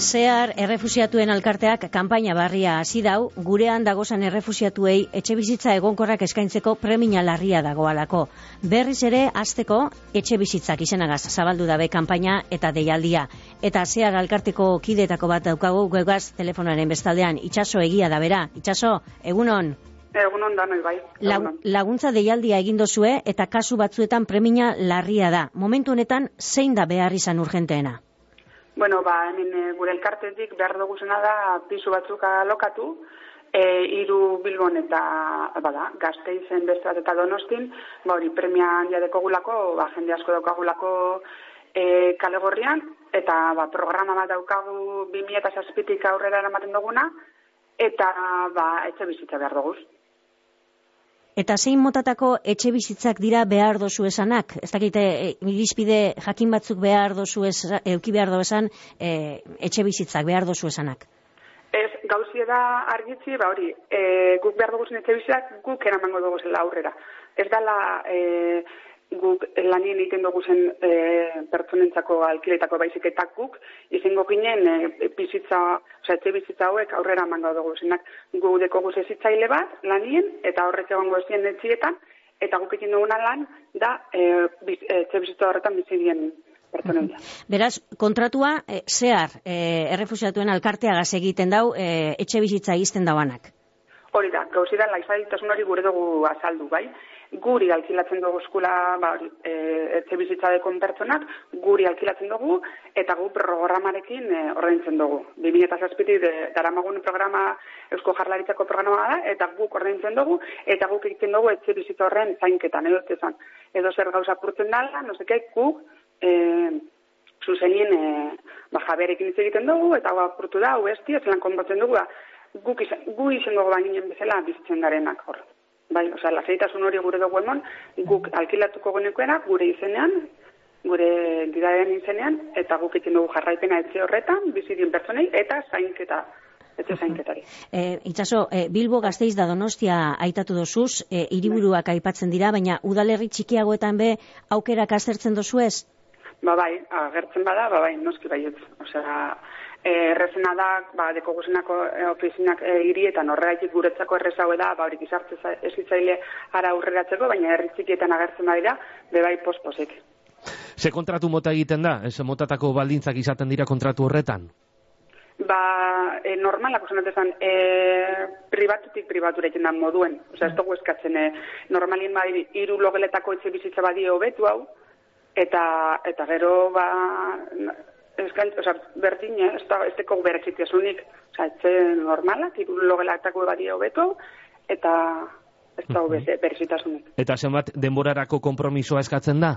Zehar errefusiatuen alkarteak kanpaina barria hasi dau, gurean dagozan errefusiatuei etxe bizitza egonkorrak eskaintzeko premia larria dagoalako. Berriz ere, azteko etxe bizitzak izenagaz zabaldu dabe kanpaina eta deialdia. Eta zehar alkarteko kidetako bat daukagu guegaz telefonaren bestaldean. Itxaso egia da bera. Itxaso, egunon? Egunon da, bai. Egunon. laguntza deialdia egin dozue eta kasu batzuetan premia larria da. Momentu honetan, zein da behar izan urgenteena? Bueno, ba, hemen e, gure elkartetik behar dugu da pisu batzuk alokatu, e, iru bilbon eta, bada, gazte izen beste eta donostin, ba, hori premia handia dekogulako, ba, jende asko daukagulako e, kale gorrian, eta ba, programa bat daukagu 2000 eta aurrera eramaten duguna, eta ba, etxe bizitza behar dugu. Eta zein motatako etxe bizitzak dira behar dozu esanak? Ez dakite, e, irizpide jakin batzuk behar dozu esan, euki behar dozu esan, e, etxe bizitzak behar dozu esanak? Ez, gauzi da argitzi, ba hori, e, guk behar dugu etxe bizitzak, guk eramango dugu zela aurrera. Ez dala, e, guk lanien egiten dugu zen e, pertsonentzako alkiletako baizik eta guk izango ginen e, bizitza, oza, etxe bizitza hauek aurrera mango dugu zenak gu deko guz ezitzaile bat lanien eta horrek egongo ezien etxietan eta guk egin duguna lan da e, biz, etxe bizitza horretan bizitien pertsonen Beraz, kontratua e, zehar e, errefusiatuen alkarteagaz egiten dau e, etxe bizitza izten dauanak? Hori da, gauzi da, laizaditasun hori gure dugu azaldu, bai? Guri alkilatzen dugu eskula ba, e, etxe bizitza dekon pertsonak, guri alkilatzen dugu, eta gu programarekin e, ordaintzen dugu. 2000 eta zazpitik daramagun programa, Eusko Jarlaritzako programa da, eta guk ordaintzen dugu, eta guk egiten dugu etxe bizitza horren zainketan, edo zan. Edo zer gauza purtzen dala, no seke, guk, e, zuzenien, e, ba, jaberekin hitz egiten dugu, eta hau apurtu da, hau esti, ez lan konbatzen dugu, da, guk izan, gu izan dugu bainien bezala bizitzen garenak hor. Bai, osea, lasaitasun hori gure dugu emon, guk alkilatuko genekoena gure izenean, gure didaren izenean, eta guk egiten dugu jarraipena etxe horretan, bizitien pertsonei, eta zainketa, etxe zainketari. E, itxaso, e, Bilbo gazteiz da donostia aitatu dozuz, e, iriburuak aipatzen dira, baina udalerri txikiagoetan be aukerak aztertzen dozu ez? Ba bai, agertzen bada, ba bai, noski baietz. Osea, Eh, errezena da, ba, deko guzenako e, ofizinak e, hirietan horregaitik guretzako errezaue da, ba, horik izartze ezitzaile ara aurreratzeko, baina herritzikietan agertzen badira, bebai posposek. Ze kontratu mota egiten da? Ez motatako baldintzak izaten dira kontratu horretan? Ba, e, normalak usan e, pribatutik pribatura egiten da moduen. Osa, ez dugu eskatzen, e, normalien badi, iru logeletako etxe bizitza badio hobetu hau, eta, eta gero, ba, eskaint, oza, berdin, eh? ez da, ez deko beretzitiasunik, oza, etxe normalak, irulogelaktako badia hobeto, eta ez da uh -huh. Eta zenbat denborarako kompromisoa eskatzen da?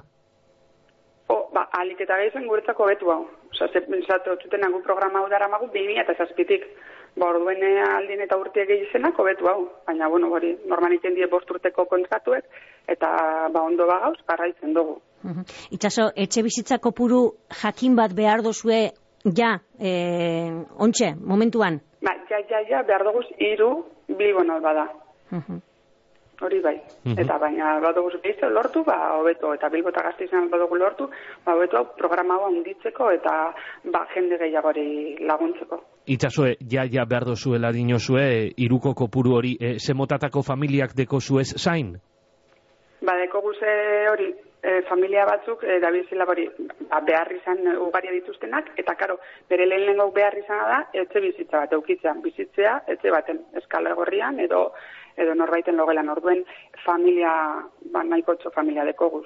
O, ba, alik eta gehiazen guretzako betu hau. Osa, zuten nagu programa hau dara magu, bimi eta zazpitik. Ba, orduen aldin eta urte gehiazenak hobetu hau. Baina, bueno, hori, normalitzen die bosturteko kontratuek, eta, ba, ondo bagauz, garraitzen dugu. Itxaso, etxe bizitza kopuru jakin bat behar dozue, ja, e, ontxe, momentuan? Ba, ja, ja, ja, behar duguz, iru, bilbon albada. Hori bai. Eta baina badugu zupeizte lortu, ba, hobeto, eta bilbo eta gazte izan badugu lortu, ba, hobeto, programa hau handitzeko eta ba, jende gehiagori laguntzeko. Itxasue, ja, ja, behar dozuela dinozue, iruko kopuru hori, e, zemotatako familiak deko zuez zain? Ba, deko guze hori, e, familia batzuk e, dabilzela hori ba, behar izan ugaria dituztenak, eta karo, bere lehen lehen behar izan da, etxe bizitza bat, eukitzea, bizitzea, etxe baten eskala gorrian, edo edo norbaiten logelan orduen familia, ba, nahiko txo familia deko guz.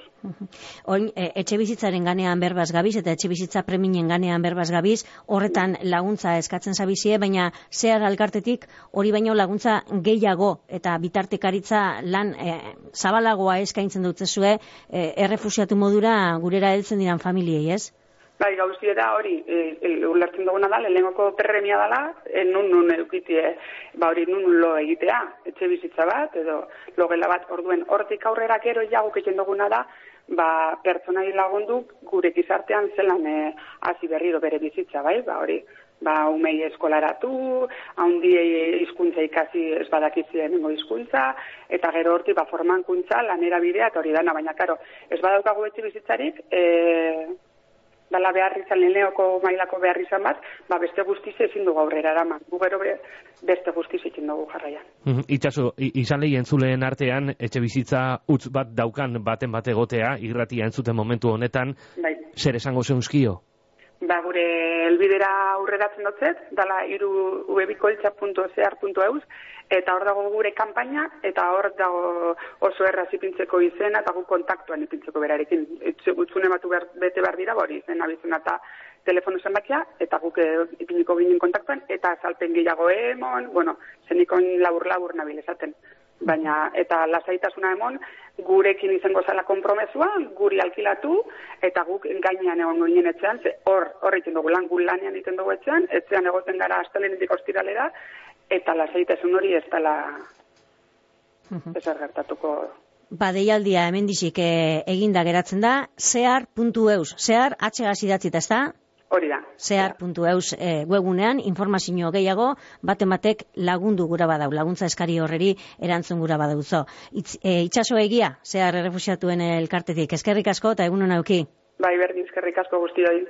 Oin, e, etxe bizitzaren ganean berbaz gabiz, eta etxe bizitza preminen ganean berbaz gabiz, horretan laguntza eskatzen zabizie, baina zehar alkartetik hori baino laguntza gehiago eta bitartekaritza lan e, zabalagoa eskaintzen dutzezue, e, errefusiatu modura gurera heltzen diran familiei, ez? Bai, gauzi da hori, e, e, ulertzen duguna da, lehenengoko perremia dela, e, nun nun eukitie, ba hori nun lo egitea, etxe bizitza bat, edo logela bat, orduen, hortik aurrera gero jago egiten duguna da, ba, pertsonai lagundu gure gizartean zelan e, hasi berriro bere bizitza, bai, ba hori, ba, umei eskolaratu, haundiei hizkuntza ikasi ez badakizien nengo hizkuntza, eta gero horti, ba, formankuntza, lanera bidea, eta hori dana, baina, karo, ez badaukagu etxe bizitzarik, e, dala behar izan leheneoko mailako behar izan bat, ba beste guztiz ezin dugu aurrera eraman. Gu gero be, beste guztiz ezin dugu jarraian. Mhm, Itxaso, izan lehi entzuleen artean, etxe bizitza utz bat daukan baten bat egotea, irratia entzuten momentu honetan, Bai. zer esango zeunskio? Ba, gure elbidera aurreratzen dutzet, dala iru ubebikoiltza.zehar.eus, eta hor dago gure kanpaina, eta hor dago oso erraz ipintzeko izena, eta gu kontaktuan ipintzeko berarekin. Utzune batu behar, bete behar dira, hori izena bizena eta telefono zenbakia, eta guk eh, ipiniko ginen kontaktuan, eta azalpen gehiago emon, bueno, zenikon labur-labur nabil esaten. Baina, eta lasaitasuna emon, gurekin izango zala konpromesua, guri alkilatu, eta guk gainean egon ginen etxean, ze hor, hor egiten dugu lan, gu lanean egiten dugu etxean, etxean egoten gara astelenetik ostiralera, eta lasaitasun hori ez dela ezer gertatuko Ba, deialdia hemendizik eh, eginda geratzen da, zehar.eus, zehar, atxegaz idatzita, ez da? Hori da. zehar.eus e, webunean informazio gehiago baten batek lagundu gura badau, laguntza eskari horreri erantzun gura badauzo. Itz, e, itxaso egia, zehar errefusiatuen elkartetik, eskerrik asko eta egun hona auki. Bai, berdin, eskerrik asko guztioi.